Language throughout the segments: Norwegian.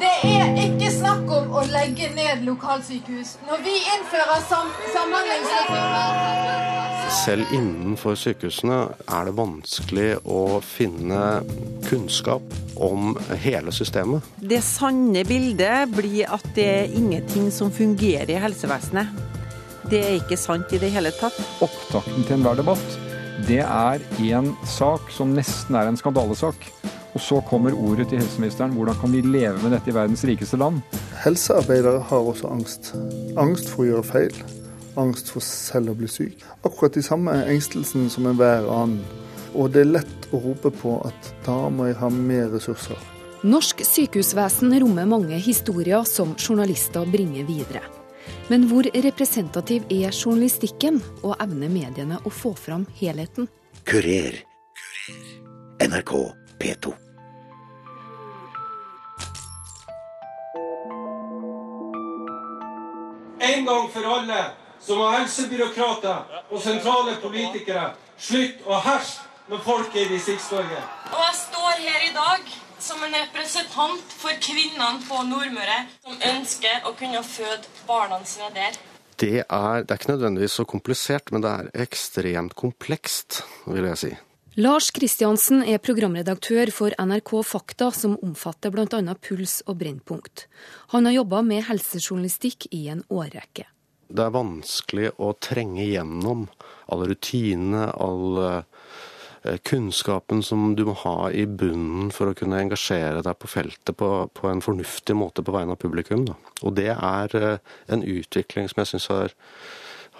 Det er ikke snakk om å legge ned lokalsykehus. Når vi innfører sam samhandlingsreformer Selv innenfor sykehusene er det vanskelig å finne kunnskap om hele systemet. Det sanne bildet blir at det er ingenting som fungerer i helsevesenet. Det er ikke sant i det hele tatt. Opptakten til enhver debatt, det er en sak som nesten er en skandalesak. Og så kommer ordet til helseministeren. Hvordan kan vi leve med dette i verdens rikeste land? Helsearbeidere har også angst. Angst for å gjøre feil. Angst for selv å bli syk. Akkurat de samme engstelsene som enhver annen. Og det er lett å rope på at da må jeg ha mer ressurser. Norsk sykehusvesen rommer mange historier som journalister bringer videre. Men hvor representativ er journalistikken, og evner mediene å få fram helheten? Kurer. NRK P2. En gang for alle så må helsebyråkrater og sentrale politikere slutte å herske med folket i Distrikts-Norge. Og jeg står her i dag som en representant for kvinnene på Nordmøre som ønsker å kunne føde barna sine der. Det er, det er ikke nødvendigvis så komplisert, men det er ekstremt komplekst, vil jeg si. Lars Kristiansen er programredaktør for NRK Fakta, som omfatter bl.a. puls og brennpunkt. Han har jobba med helsejournalistikk i en årrekke. Det er vanskelig å trenge gjennom alle rutinene, all kunnskapen som du må ha i bunnen for å kunne engasjere deg på feltet på, på en fornuftig måte på vegne av publikum. Da. Og det er eh, en utvikling som jeg syns har,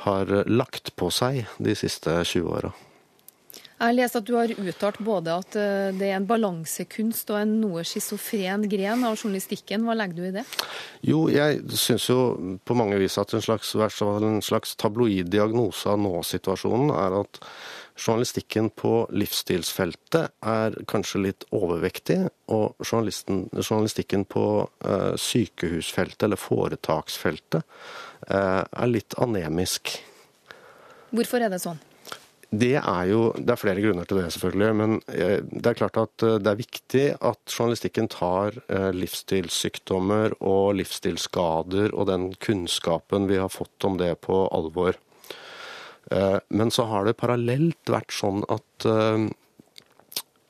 har lagt på seg de siste 20 åra. Jeg har lest at du har uttalt både at eh, det er en balansekunst og en noe schizofren gren av journalistikken. Hva legger du i det? Jo, jeg syns jo på mange vis at en slags, en slags tabloid diagnose av nå-situasjonen er at journalistikken på livsstilsfeltet er kanskje litt overvektig, og journalistikken på uh, sykehusfeltet, eller foretaksfeltet, uh, er litt anemisk. Hvorfor er det sånn? Det er jo, det er flere grunner til det, selvfølgelig. Men det er klart at det er viktig at journalistikken tar livsstilssykdommer og livsstilsskader og den kunnskapen vi har fått om det, på alvor. Men så har det parallelt vært sånn at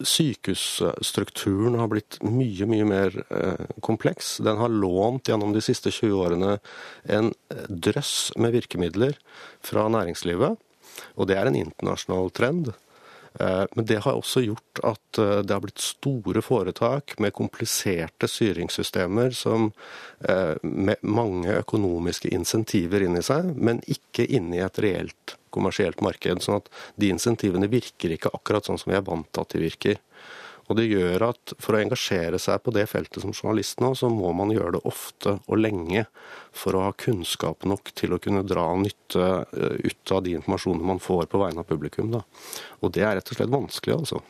sykehusstrukturen har blitt mye, mye mer kompleks. Den har lånt gjennom de siste 20 årene en drøss med virkemidler fra næringslivet. Og det er en internasjonal trend. Men det har også gjort at det har blitt store foretak med kompliserte styringssystemer som med mange økonomiske insentiver inni seg, men ikke inni et reelt kommersielt marked. Sånn at de insentivene virker ikke akkurat sånn som vi er vant til at de virker. Og det gjør at for å engasjere seg på det feltet som journalist nå, så må man gjøre det ofte og lenge for å ha kunnskap nok til å kunne dra nytte ut av de informasjonene man får på vegne av publikum. Da. Og det er rett og slett vanskelig, altså.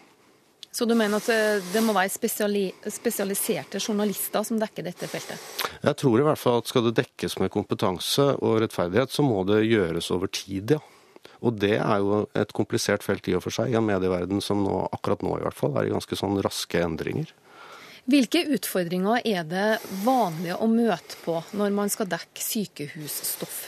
Så du mener at det må være spesiali spesialiserte journalister som dekker dette feltet? Jeg tror i hvert fall at skal det dekkes med kompetanse og rettferdighet, så må det gjøres over tid, ja. Og det er jo et komplisert felt i og for seg, i en medieverden som nå, akkurat nå i hvert fall er i ganske sånn raske endringer. Hvilke utfordringer er det vanlig å møte på når man skal dekke sykehusstoff?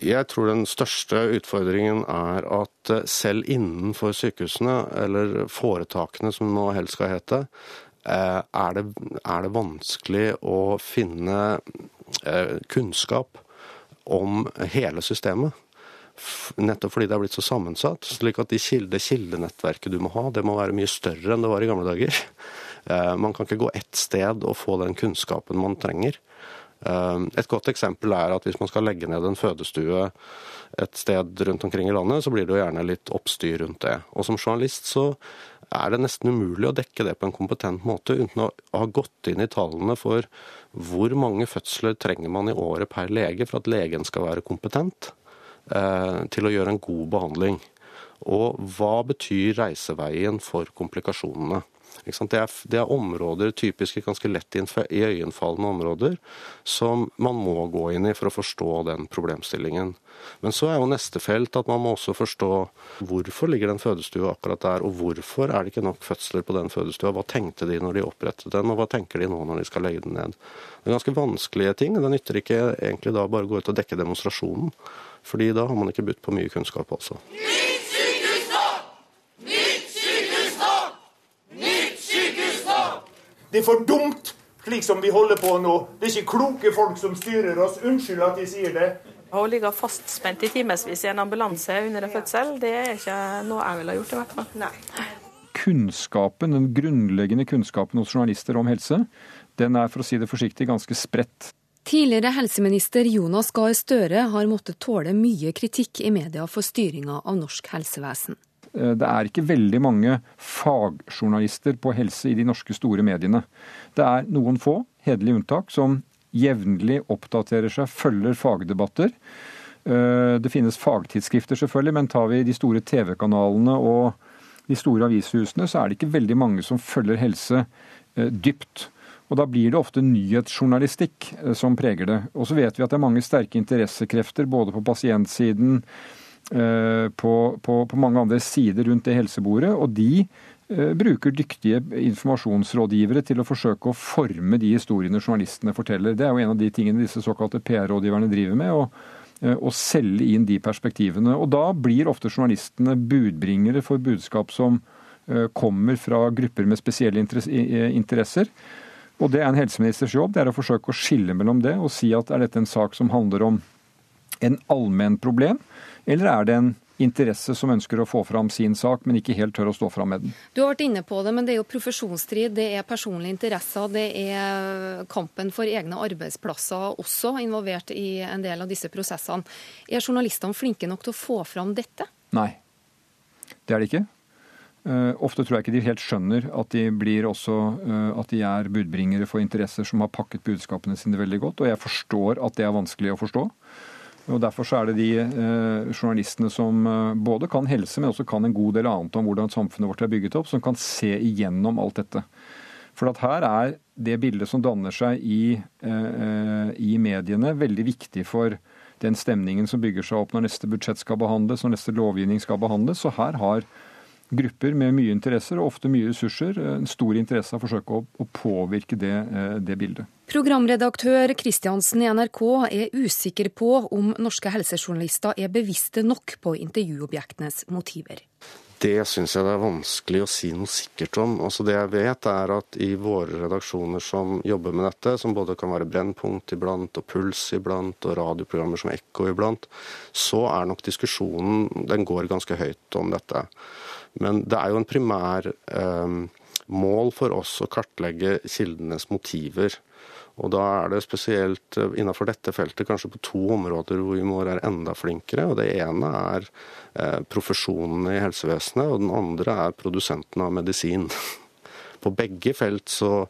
Jeg tror den største utfordringen er at selv innenfor sykehusene, eller foretakene som nå helst skal hete, er det, er det vanskelig å finne kunnskap om hele systemet. Nettopp fordi det er blitt så sammensatt. slik at de kilde, kildenettverket du må ha, det må være mye større enn det var i gamle dager. Man kan ikke gå ett sted og få den kunnskapen man trenger. Et godt eksempel er at hvis man skal legge ned en fødestue et sted rundt omkring i landet, så blir det jo gjerne litt oppstyr rundt det. Og som journalist så er det nesten umulig å dekke det på en kompetent måte uten å ha gått inn i tallene for hvor mange fødsler trenger man i året per lege for at legen skal være kompetent til å gjøre en god behandling. Og hva betyr reiseveien for komplikasjonene? Det er, det er, områder, typiske ganske lett iøynefallende områder, som man må gå inn i for å forstå den problemstillingen. Men så er jo neste felt at man må også forstå hvorfor ligger den fødestua akkurat der, og hvorfor er det ikke nok fødsler på den fødestua. Hva tenkte de når de opprettet den, og hva tenker de nå når de skal legge den ned. Det er ganske vanskelige ting. Det nytter ikke egentlig da bare å gå ut og dekke demonstrasjonen, fordi da har man ikke budt på mye kunnskap, altså. Det er for dumt slik som vi holder på nå. Det er ikke kloke folk som styrer oss. Unnskyld at jeg sier det. Å ligge fastspent i timevis i en ambulanse under en fødsel, det er ikke noe jeg ville gjort i hvert fall. Nei. Kunnskapen, den grunnleggende kunnskapen hos journalister om helse, den er for å si det forsiktig ganske spredt. Tidligere helseminister Jonas Gahr Støre har måttet tåle mye kritikk i media for styringa av norsk helsevesen. Eh, det er ikke veldig mange fagjournalister på helse i de norske store mediene. Det er noen få, hederlige unntak, som jevnlig oppdaterer seg, følger fagdebatter. Eh, det finnes fagtidsskrifter, selvfølgelig, men tar vi de store TV-kanalene og de store avishusene, så er det ikke veldig mange som følger helse eh, dypt. Og Da blir det ofte nyhetsjournalistikk som preger det. Og så vet vi at det er mange sterke interessekrefter både på pasientsiden, Eh, på, på, på, mange andre sider rundt det helsebordet. Og de eh, bruker dyktige informasjonsrådgivere til å forsøke å forme de historiene journalistene forteller. Det er jo en av de tingene disse såkalte PR-rådgiverne driver med. og å selge inn de perspektivene. Og da blir ofte journalistene budbringere for budskap som kommer fra grupper med spesielle interesser. Og det er en helseministers jobb, det er å forsøke å skille mellom det og si at er dette en sak som handler om en allmenn problem, eller er det en interesse som ønsker å få fram sin sak, men ikke helt tør å stå fram med den. Du har vært inne på det, men det er jo profesjonsstrid, det er personlige interesser, det er kampen for egne arbeidsplasser også involvert i en del av disse prosessene. Er journalistene flinke nok til å få fram dette? Nei, det er de ikke. Uh, ofte tror jeg ikke de helt skjønner at de, blir også, uh, at de er budbringere for interesser som har pakket budskapene sine veldig godt. Og jeg forstår at det er vanskelig å forstå. Og Derfor så er det de eh, journalistene som eh, både kan helse, men også kan en god del annet om hvordan samfunnet vårt er bygget opp, som kan se igjennom alt dette. For at her er det bildet som danner seg i, eh, i mediene, veldig viktig for den stemningen som bygger seg opp når neste budsjett skal behandles, når neste lovgivning skal behandles. Så her har grupper med mye interesser og ofte mye ressurser en stor interesse av å forsøke å, å påvirke det, eh, det, bildet. Programredaktør Kristiansen i NRK er usikker på om norske helsejournalister er bevisste nok på intervjuobjektenes motiver. Det syns jeg det er vanskelig å si noe sikkert om. Altså Det jeg vet, er at i våre redaksjoner som jobber med dette, som både kan være Brennpunkt iblant, og Puls iblant, og radioprogrammer som Ekko iblant, så er nok diskusjonen Den går ganske høyt om dette. Men det er jo en primær eh, mål for oss å kartlegge kildenes motiver. Og da er det spesielt eh, innenfor dette feltet kanskje på to områder hvor vi må være enda flinkere. og Det ene er eh, profesjonene i helsevesenet, og den andre er produsentene av medisin. På begge felt så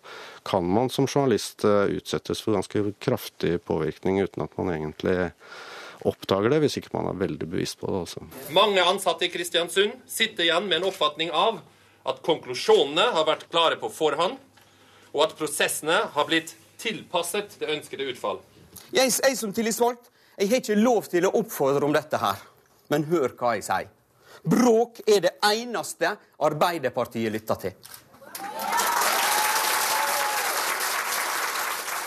kan man som journalist eh, utsettes for ganske kraftig påvirkning uten at man egentlig oppdager det, hvis ikke man er veldig bevisst på det. Også. Mange ansatte i Kristiansund sitter igjen med en oppfatning av at konklusjonene har vært klare på forhånd, og at prosessene har blitt tilpasset det ønskede utfall. Jeg, jeg som tillitsvalgt jeg har ikke lov til å oppfordre om dette her. Men hør hva jeg sier. Bråk er det eneste Arbeiderpartiet lytter til.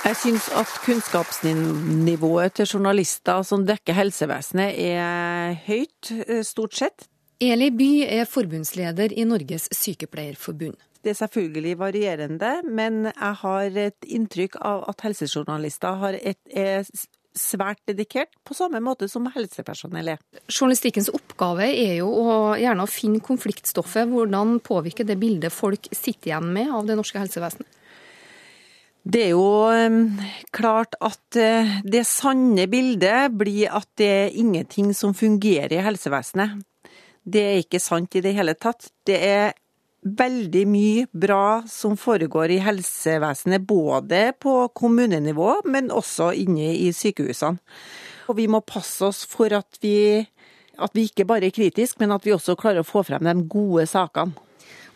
Jeg syns at kunnskapsnivået til journalister som dekker helsevesenet er høyt, eh, stort sett. Eli By er forbundsleder i Norges sykepleierforbund. Det er selvfølgelig varierende, men jeg har et inntrykk av at helsejournalister et, er svært dedikert, på samme måte som helsepersonell er. Journalistikkens oppgave er jo å gjerne finne konfliktstoffet. Hvordan påvirker det bildet folk sitter igjen med av det norske helsevesenet? Det er jo klart at eh, det sanne bildet blir at det er ingenting som fungerer i helsevesenet. Det er ikke sant i det hele tatt. Det er veldig mye bra som foregår i helsevesenet, både på kommunenivå, men også inne i sykehusene. Og vi må passe oss for at vi, at vi ikke bare er kritiske, men at vi også klarer å få frem de gode sakene.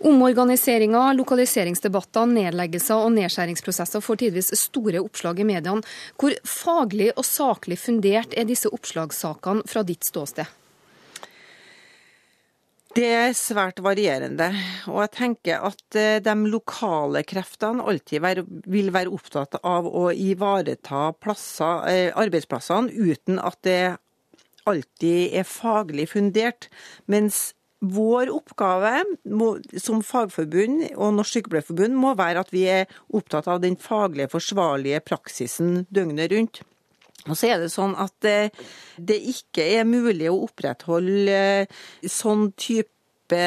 Omorganiseringer, lokaliseringsdebatter, nedleggelser og nedskjæringsprosesser får tidvis store oppslag i mediene. Hvor faglig og saklig fundert er disse oppslagssakene fra ditt ståsted? Det er svært varierende, og jeg tenker at eh, de lokale kreftene alltid vil være opptatt av å ivareta plasser, eh, arbeidsplassene uten at det alltid er faglig fundert. Mens vår oppgave må, som fagforbund og Norsk Sykepleierforbund må være at vi er opptatt av den faglige, forsvarlige praksisen døgnet rundt. Og så er det sånn at det, det ikke er mulig å opprettholde eh, sånn type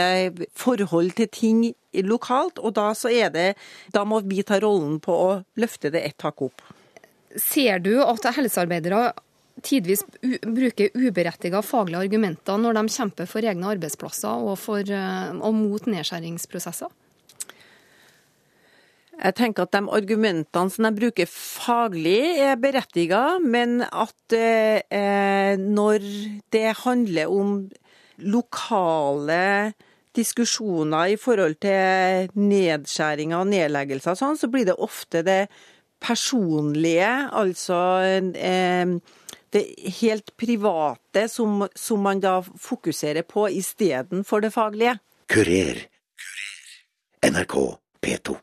forhold til ting lokalt, og da det Da må vi ta rollen på å løfte det ett hakk opp. Ser du at helsearbeidere tidvis bruker uberettiga faglige argumenter når de kjemper for egne arbeidsplasser og, for, eh, og mot nedskjæringsprosesser? Jeg tenker at de argumentene som de bruker faglig er berettiga, men at eh, når det handler om lokale diskusjoner i forhold til nedskjæringer og nedleggelser og sånn, så blir det ofte det personlige, altså eh, det helt private, som, som man da fokuserer på istedenfor det faglige. Kurer. Kurer. NRK P2.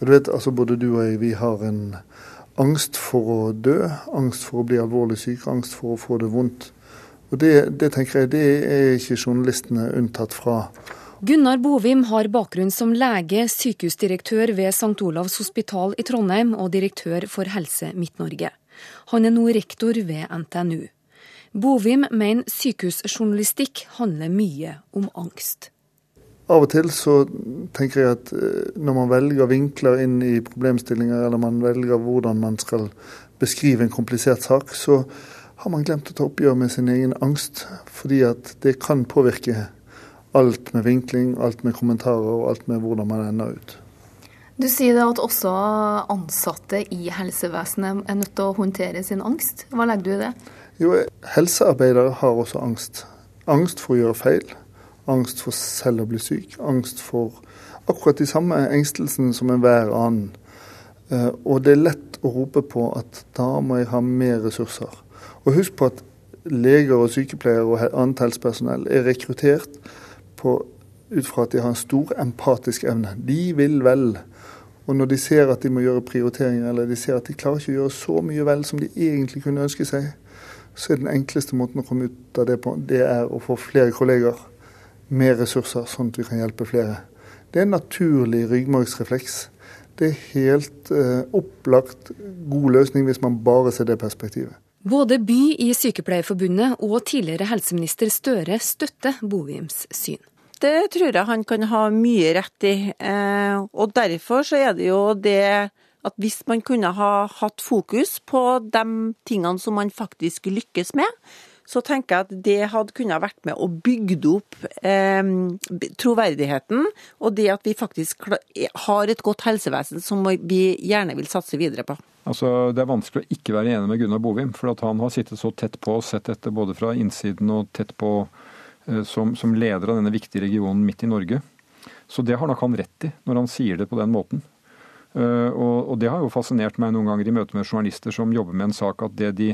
Du vet, altså Både du og jeg vi har en angst for å dø, angst for å bli alvorlig syk, angst for å få det vondt. Og Det, det tenker jeg, det er ikke journalistene unntatt fra. Gunnar Bovim har bakgrunn som lege, sykehusdirektør ved St. Olavs hospital i Trondheim og direktør for Helse Midt-Norge. Han er nå rektor ved NTNU. Bovim mener sykehusjournalistikk handler mye om angst. Av og til så tenker jeg at eh, når man velger vinkler inn i problemstillinger, eller man velger hvordan man skal beskrive en komplisert sak, så har man glemt å ta oppgjør med sin egen angst. Fordi at det kan påvirke alt med vinkling, alt med kommentarer og alt med hvordan man ender ut. Du sier at også ansatte i helsevesenet er nødt til å håndtere sin angst. Hva legger du i det? Jo, helsearbeidere har også angst. Angst for å gjøre feil angst for selv å bli syk, angst for akkurat de samme engstelsene som enhver annen. Eh, og det er lett å rope på at da må jeg ha mer ressurser. Og husk på at leger og sykepleiere og annet helsepersonell er rekruttert på, ut fra at de har en stor empatisk evne. De vil vel. Og når de ser at de må gjøre prioriteringer, eller de ser at de klarer ikke å gjøre så mye vel som de egentlig kunne ønske seg, så er den enkleste måten å komme ut av det på, det er å få flere kolleger mer ressurser, sånn at vi kan hjelpe flere. Det er en naturlig ryggmargsrefleks. Det er helt eh, opplagt god løsning hvis man bare ser det perspektivet. Både By i Sykepleierforbundet og tidligere helseminister Støre støtter Bovims syn. Det tror jeg han kan ha mye rett i. Eh, og derfor så er det jo det at hvis man kunne ha hatt fokus på de tingene som man faktisk lykkes med, så tenker jeg at det hadde kunnet vært med å bygge opp eh, troverdigheten, og det at vi faktisk har et godt helsevesen som vi gjerne vil satse videre på. Altså, Det er vanskelig å ikke være enig med Gunnar Bovim, for at han har sittet så tett på og sett dette både fra innsiden og tett på som, som leder av denne viktige regionen midt i Norge. Så det har nok han rett i, når han sier det på den måten. Uh, og, og, det har jo fascinert meg noen ganger i møte med journalister som jobber med en sak, at det de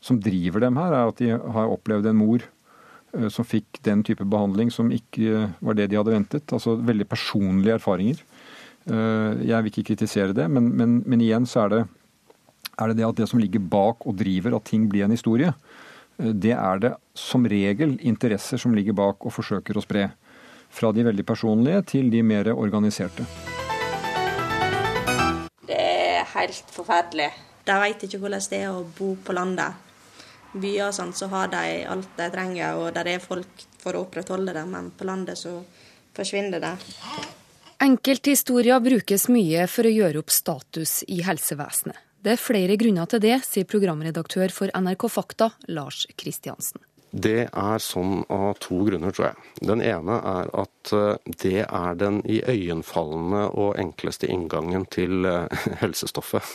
som driver dem her, er at de har opplevd en mor eh, som fikk den type behandling som ikke var det de hadde ventet. Altså veldig personlige erfaringer. Eh, jeg vil ikke kritisere det, men, men, men igjen så er det, er det det at det som ligger bak og driver at ting blir en historie, eh, det er det som regel interesser som ligger bak og forsøker å spre. Fra de veldig personlige til de mer organiserte. Det er helt forferdelig. De vet ikke hvordan det er å bo på landet byer og sånn, så har de alt de trenger, og der er folk for å opprettholde det, men på landet så forsvinner det. Enkelthistorier brukes mye for å gjøre opp status i helsevesenet. Det er flere grunner til det, sier programredaktør for NRK Fakta, Lars Kristiansen. Det er sånn av to grunner, tror jeg. Den ene er at eh, det er den iøynefallende og enkleste inngangen til eh, helsestoffet.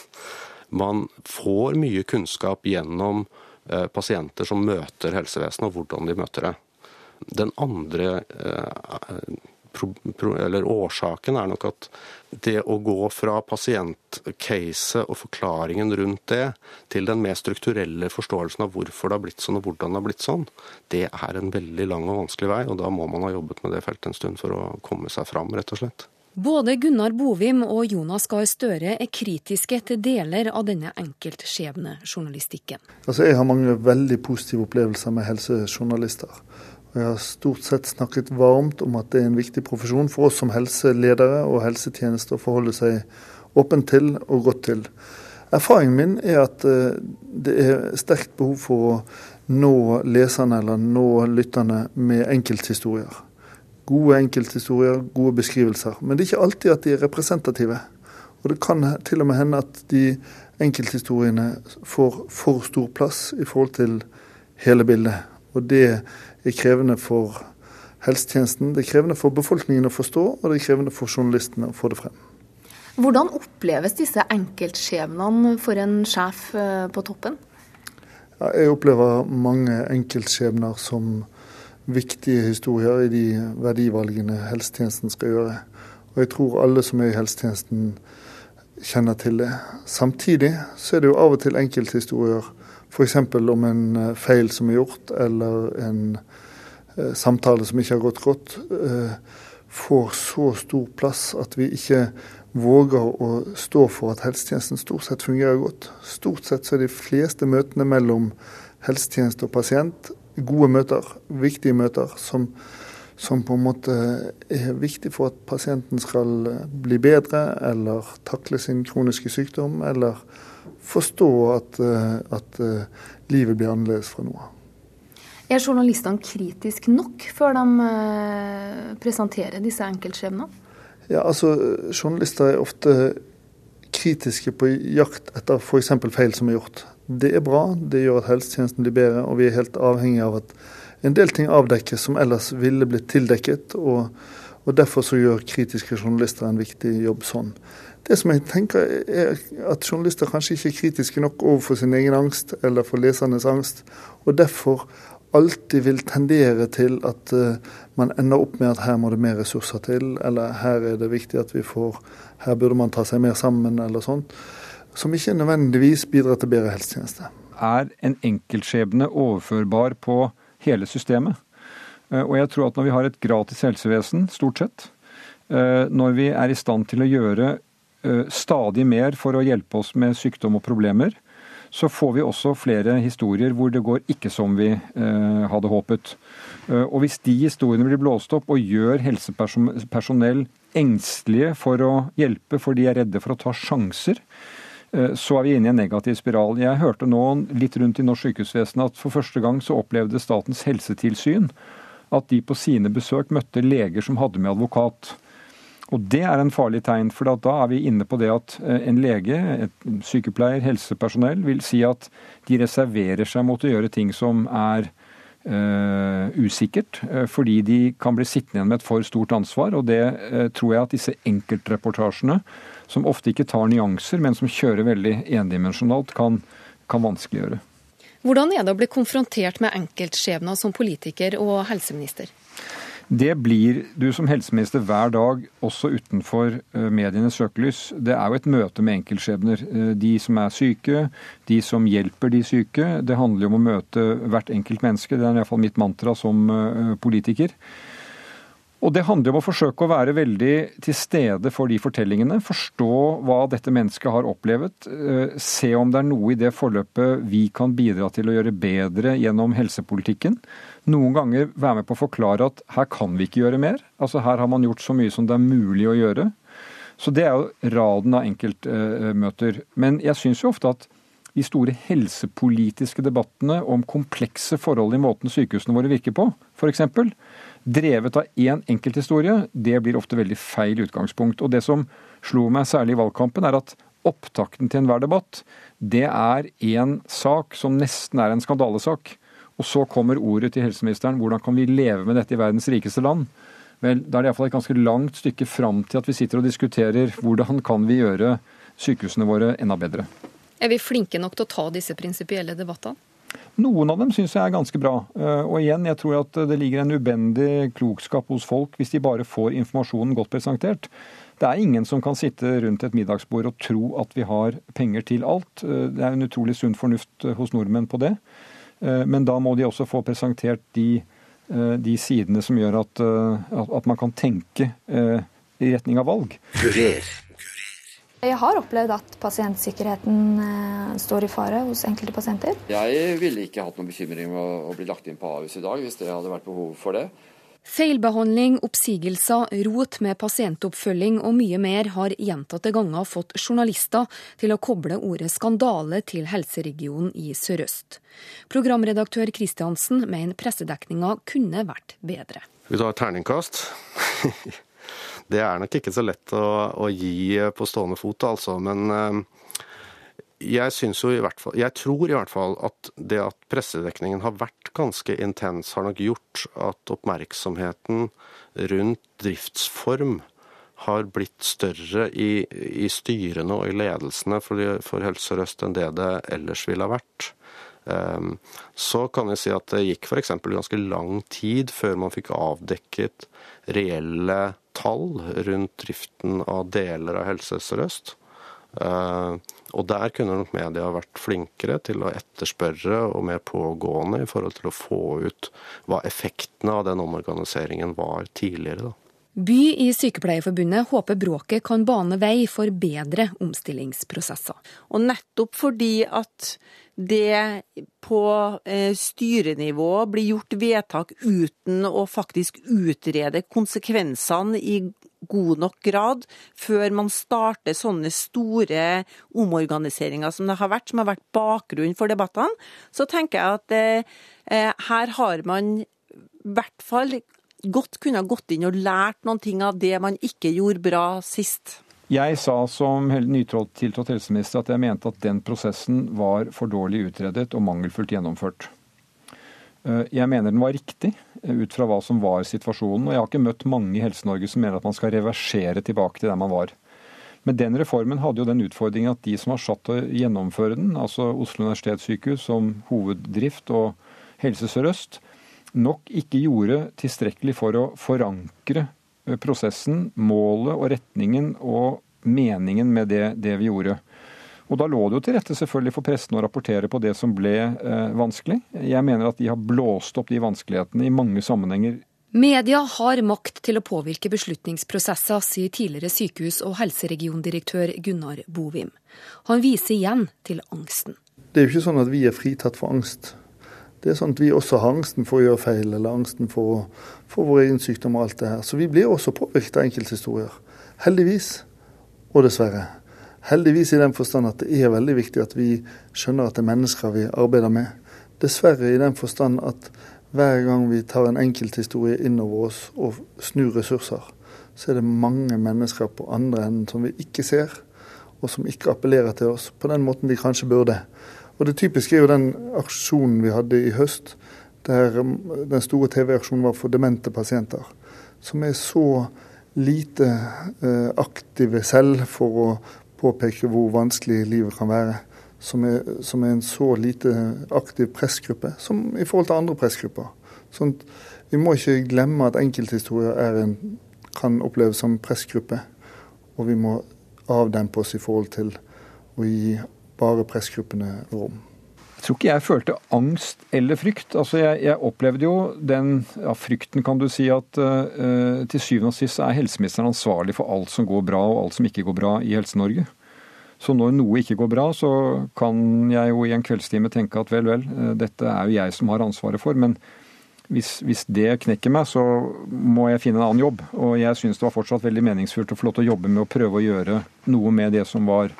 Man får mye kunnskap gjennom Eh, pasienter som møter helsevesenet, og hvordan de møter det. Den andre eller årsaken er nok at det å gå fra pasientcaset og forklaringen rundt det, til den mer strukturelle forståelsen av hvorfor det har blitt sånn og hvordan det har blitt sånn, det er en veldig lang og vanskelig vei. Og da må man ha jobbet med det feltet en stund for å komme seg fram, rett og slett. Både Gunnar Bovim og Jonas Gahr Støre er kritiske til deler av denne enkeltskjebnejournalistikken. Altså, jeg har mange veldig positive opplevelser med helsejournalister. Jeg har stort sett snakket varmt om at det er en viktig profesjon for oss som helseledere og helsetjenester å forholde seg åpent til og godt til. Erfaringen min er at eh, det er sterkt behov for å nå leserne eller nå lytterne med enkelthistorier. Gode enkelthistorier, gode beskrivelser. Men det er ikke alltid at de er representative. Og det kan til og med hende at de enkelthistoriene får for stor plass i forhold til hele bildet. Og det er krevende for helsetjenesten, det er krevende for befolkningen å forstå, og det er krevende for journalistene å få det frem. Hvordan oppleves disse enkeltskjebnene for en sjef eh, på toppen? Jeg opplever mange enkeltskjebner som viktige historier i de verdivalgene helsetjenesten skal gjøre. Og jeg tror alle som er i helsetjenesten kjenner til det. Samtidig så er det jo av og til enkelthistorier, f.eks. om en eh, feil som er gjort, eller en eh, samtale som ikke har gått godt, eh, får så stor plass at vi ikke våger å stå for at helsetjenesten stort sett fungerer godt. Stort sett så er de fleste møtene mellom helsetjeneste og pasient gode møter, viktige møter, som, som, på en måte er viktig for at pasienten skal bli bedre eller takle sin kroniske sykdom, eller forstå at, at livet blir annerledes fra nå av. Er journalistene kritiske nok før de eh, presenterer disse enkeltskjebnene? Ja, altså, journalister er ofte kritiske på jakt etter f.eks. feil som er gjort. Det er bra, det gjør at helsetjenesten blir bedre, og vi er helt avhengig av at en del ting avdekkes som ellers ville blitt tildekket. og, og Derfor så gjør kritiske journalister en viktig jobb sånn. Det som jeg tenker er at journalister kanskje ikke er kritiske nok overfor sin egen angst eller for lesernes angst, og derfor alltid vil tendere til at uh, man ender opp med at her må det mer ressurser til, eller her er det viktig at vi får Her burde man ta seg mer sammen, eller sånt som ikke nødvendigvis bidrar til bedre helsetjeneste. Er en enkeltskjebne overførbar på hele systemet? Eh, og jeg tror at når vi har et gratis helsevesen, stort sett, eh, når vi er i stand til å gjøre eh, stadig mer for å hjelpe oss med sykdom og problemer, så får vi også flere historier hvor det går ikke som vi hadde håpet. Og hvis de historiene blir blåst opp og gjør helsepersonell engstelige for å hjelpe, for de er redde for å ta sjanser, Eh, så er vi inne i en negativ spiral. Jeg hørte nå litt rundt i norsk sykehusvesen at for første gang så opplevde Statens helsetilsyn at de på sine besøk møtte leger som hadde med advokat. Og Det er en farlig tegn, for da er vi inne på det at eh, en lege, et sykepleier, helsepersonell vil si at de reserverer seg mot å gjøre ting som er uh, usikkert, fordi de kan bli sittende igjen med et for stort ansvar. Og det uh, tror jeg at disse enkeltreportasjene som ofte ikke tar nyanser, men som kjører veldig endimensjonalt, kan, kan vanskeliggjøre. Hvordan er det å bli konfrontert med enkeltskjebner som politiker og helseminister? Det blir du som helseminister hver dag, også utenfor eh, medienes søkelys. Det er jo et møte med enkeltskjebner. Eh, de som er syke, de som hjelper de syke. Det handler jo om å møte hvert enkelt menneske. Det er iallfall mitt mantra som eh, politiker. Og Det handler om å forsøke å være veldig til stede for de fortellingene. Forstå hva dette mennesket har opplevd. Se om det er noe i det forløpet vi kan bidra til å gjøre bedre gjennom helsepolitikken. Noen ganger være med på å forklare at her kan vi ikke gjøre mer. Altså Her har man gjort så mye som det er mulig å gjøre. Så det er jo raden av enkeltmøter. Men jeg syns jo ofte at de store helsepolitiske debattene om komplekse forhold i måten sykehusene våre virker på, f.eks drevet av én enkelthistorie, det blir ofte veldig feil utgangspunkt. Og det som slo meg særlig i valgkampen, er at opptakten til enhver debatt, det er én sak som nesten er en skandalesak. Og så kommer ordet til helseministeren hvordan kan vi leve med dette i verdens rikeste land? Vel, da er det iallfall et ganske langt stykke fram til at vi sitter og diskuterer hvordan kan vi gjøre sykehusene våre enda bedre. Er vi flinke nok til å ta disse prinsipielle debattene? Noen av dem syns jeg er ganske bra. Eh, og igjen, jeg tror at det ligger en ubendig klokskap hos folk hvis de bare får informasjonen godt presentert. Det er ingen som kan sitte rundt et middagsbord og tro at vi har penger til alt. Eh, det er en utrolig sunn fornuft hos nordmenn på det. Men da må de også få presentert de, de sidene som gjør at, at, man kan tenke i retning av valg. Kurer. Jeg har opplevd at pasientsikkerheten eh, står i fare hos enkelte pasienter. Jeg ville ikke hatt noen bekymring med å bli lagt inn på Ahus i dag, hvis det hadde vært behov for det. Feilbehandling, oppsigelser, rot med pasientoppfølging og mye mer har gjentatte ganger fått journalister til å koble ordet skandale til helseregionen i Sør-Øst. Programredaktør Kristiansen mener pressedekninga kunne vært bedre. Vi tar et terningkast? Det er nok ikke så lett å, å gi på stående fot, altså. Men eh, jeg syns jo i hvert fall Jeg tror i hvert fall at det at pressedekningen har vært ganske intens, har nok gjort at oppmerksomheten rundt driftsform har blitt større i, i styrene og i ledelsene for, for Helse Sør-Øst enn det det ellers ville ha vært. Um, så kan jeg si at det gikk f.eks. ganske lang tid før man fikk avdekket reelle tall rundt driften av deler av Helse Sør-Øst. Eh, og der kunne nok media vært flinkere til å etterspørre og mer pågående i forhold til å få ut hva effektene av den omorganiseringen var tidligere. da. By i Sykepleierforbundet håper bråket kan bane vei for bedre omstillingsprosesser. Og nettopp fordi at det på eh, styrenivå blir gjort vedtak uten å faktisk utrede konsekvensene i god nok grad før man starter sånne store omorganiseringer som det har vært, som har vært bakgrunnen for debattene, så tenker jeg at eh, her har man i hvert fall godt kunne ha gått inn og lært noen ting av det man ikke gjorde bra sist? Jeg sa som nytiltrådt helseminister at jeg mente at den prosessen var for dårlig utredet og mangelfullt gjennomført. Eh, jeg mener den var riktig eh, ut fra hva som var situasjonen. Og jeg har ikke møtt mange i Helse-Norge som mener at man skal reversere tilbake til der man var. Men den reformen hadde jo den utfordringen at de som var satt til å gjennomføre den, altså Oslo universitetssykehus som hoveddrift og Helse Sør-Øst, nok ikke gjorde tilstrekkelig for å forankre eh, prosessen, målet og retningen og meningen med det, det, vi gjorde. Og Da lå det jo til rette selvfølgelig for pressen å rapportere på det som ble eh, vanskelig. Jeg mener at de har blåst opp de vanskelighetene i mange sammenhenger. Media har makt til å påvirke beslutningsprosesser, sier tidligere sykehus- og helseregiondirektør Gunnar Bovim. Han viser igjen til angsten. Det er jo ikke sånn at vi er fritatt for angst. Det er sånn at vi også har angsten for å gjøre feil, eller angsten for, for vår egen sykdom og alt det her. Så vi blir også påvirket av enkelthistorier. Heldigvis, og dessverre. Heldigvis i den forstand at det er veldig viktig at vi skjønner at det er mennesker vi arbeider med. Dessverre i den forstand at hver gang vi tar en enkelthistorie innover oss og snur ressurser, så er det mange mennesker på andre enden som vi ikke ser, og som ikke appellerer til oss på den måten de kanskje burde. Og Det typiske er jo den aksjonen vi hadde i høst, der um, den store TV-aksjonen var for demente pasienter. Som er så lite eh, aktive selv for å påpeke hvor vanskelig livet kan være. Som er, som er en så lite aktiv pressgruppe som i forhold til andre pressgrupper. Sånn, vi må ikke glemme at enkelthistorier en, kan oppleves som pressgruppe. Og vi må avdempe oss i forhold til å gi bare pressgruppene rom. Tror ikke jeg følte angst eller frykt. Altså jeg, jeg opplevde jo den ja, frykten, kan du si, at uh, til syvende og sist er helseministeren ansvarlig for alt som går bra og alt som ikke går bra i Helse-Norge. Så når noe ikke går bra, så kan jeg jo i en kveldstime tenke at vel, vel, uh, dette er jo jeg som har ansvaret for. Men hvis, hvis, det knekker meg, så må jeg finne en annen jobb. Og jeg syns det var fortsatt veldig meningsfullt å få lov til å jobbe med å prøve å gjøre noe med det som var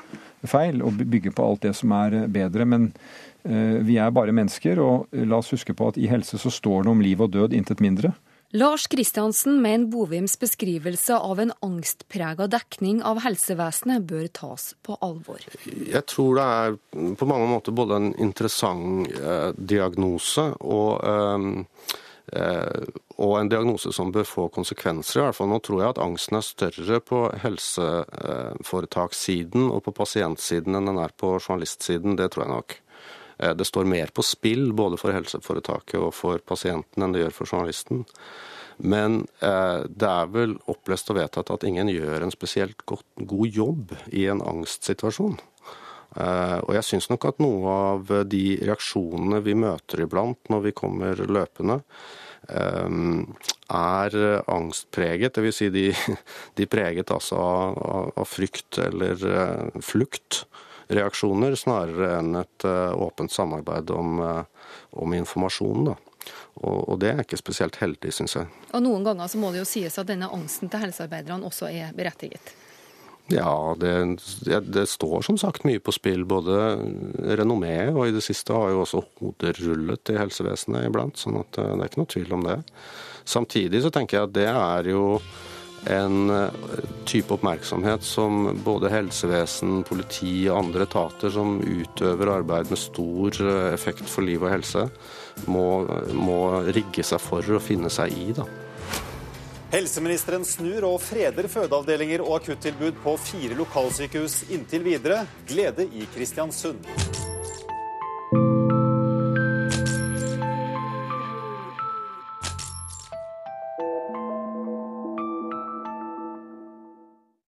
feil, og bygge på alt det som er eh, bedre. Men eh, vi er bare mennesker, og la oss huske på at i helse så står det om liv og død, intet mindre. Lars Kristiansen mener Bovims beskrivelse av en angstprega dekning av helsevesenet bør tas på alvor. Jeg tror det er på mange måter både en interessant eh, diagnose og eh, Eh, og en diagnose som bør få konsekvenser. i hvert fall. Nå tror jeg at angsten er større på helseforetakssiden og på pasientsiden enn den er på journalistsiden. Det tror jeg nok. Eh, det står mer på spill både for helseforetaket og for pasienten enn det gjør for journalisten. Men eh, det er vel opplest og vedtatt at ingen gjør en spesielt godt, god jobb i en angstsituasjon. Eh, og jeg syns nok at noe av de reaksjonene vi møter iblant når vi kommer løpende, er angstpreget. Dvs. Si de, de preget altså av, av frykt eller eh, fluktreaksjoner, snarere enn et eh, åpent samarbeid om, eh, om informasjonen. da. Og, og det er ikke spesielt heldig, syns jeg. Og Noen ganger så må det jo sies at denne angsten til helsearbeiderne også er berettiget. Ja, det, det, står som sagt mye på spill. Både renommé og i det siste har jo også hoder rullet i helsevesenet iblant. sånn at eh, det er ikke noe tvil om det. Samtidig så tenker jeg at det er jo en eh, type oppmerksomhet som både helsevesen, politi og andre etater som utøver arbeid med stor eh, effekt for liv og helse, må, må rigge seg for å finne seg i. da. Helseministeren snur og freder fødeavdelinger og akuttilbud på fire lokalsykehus inntil videre. Glede i Kristiansund.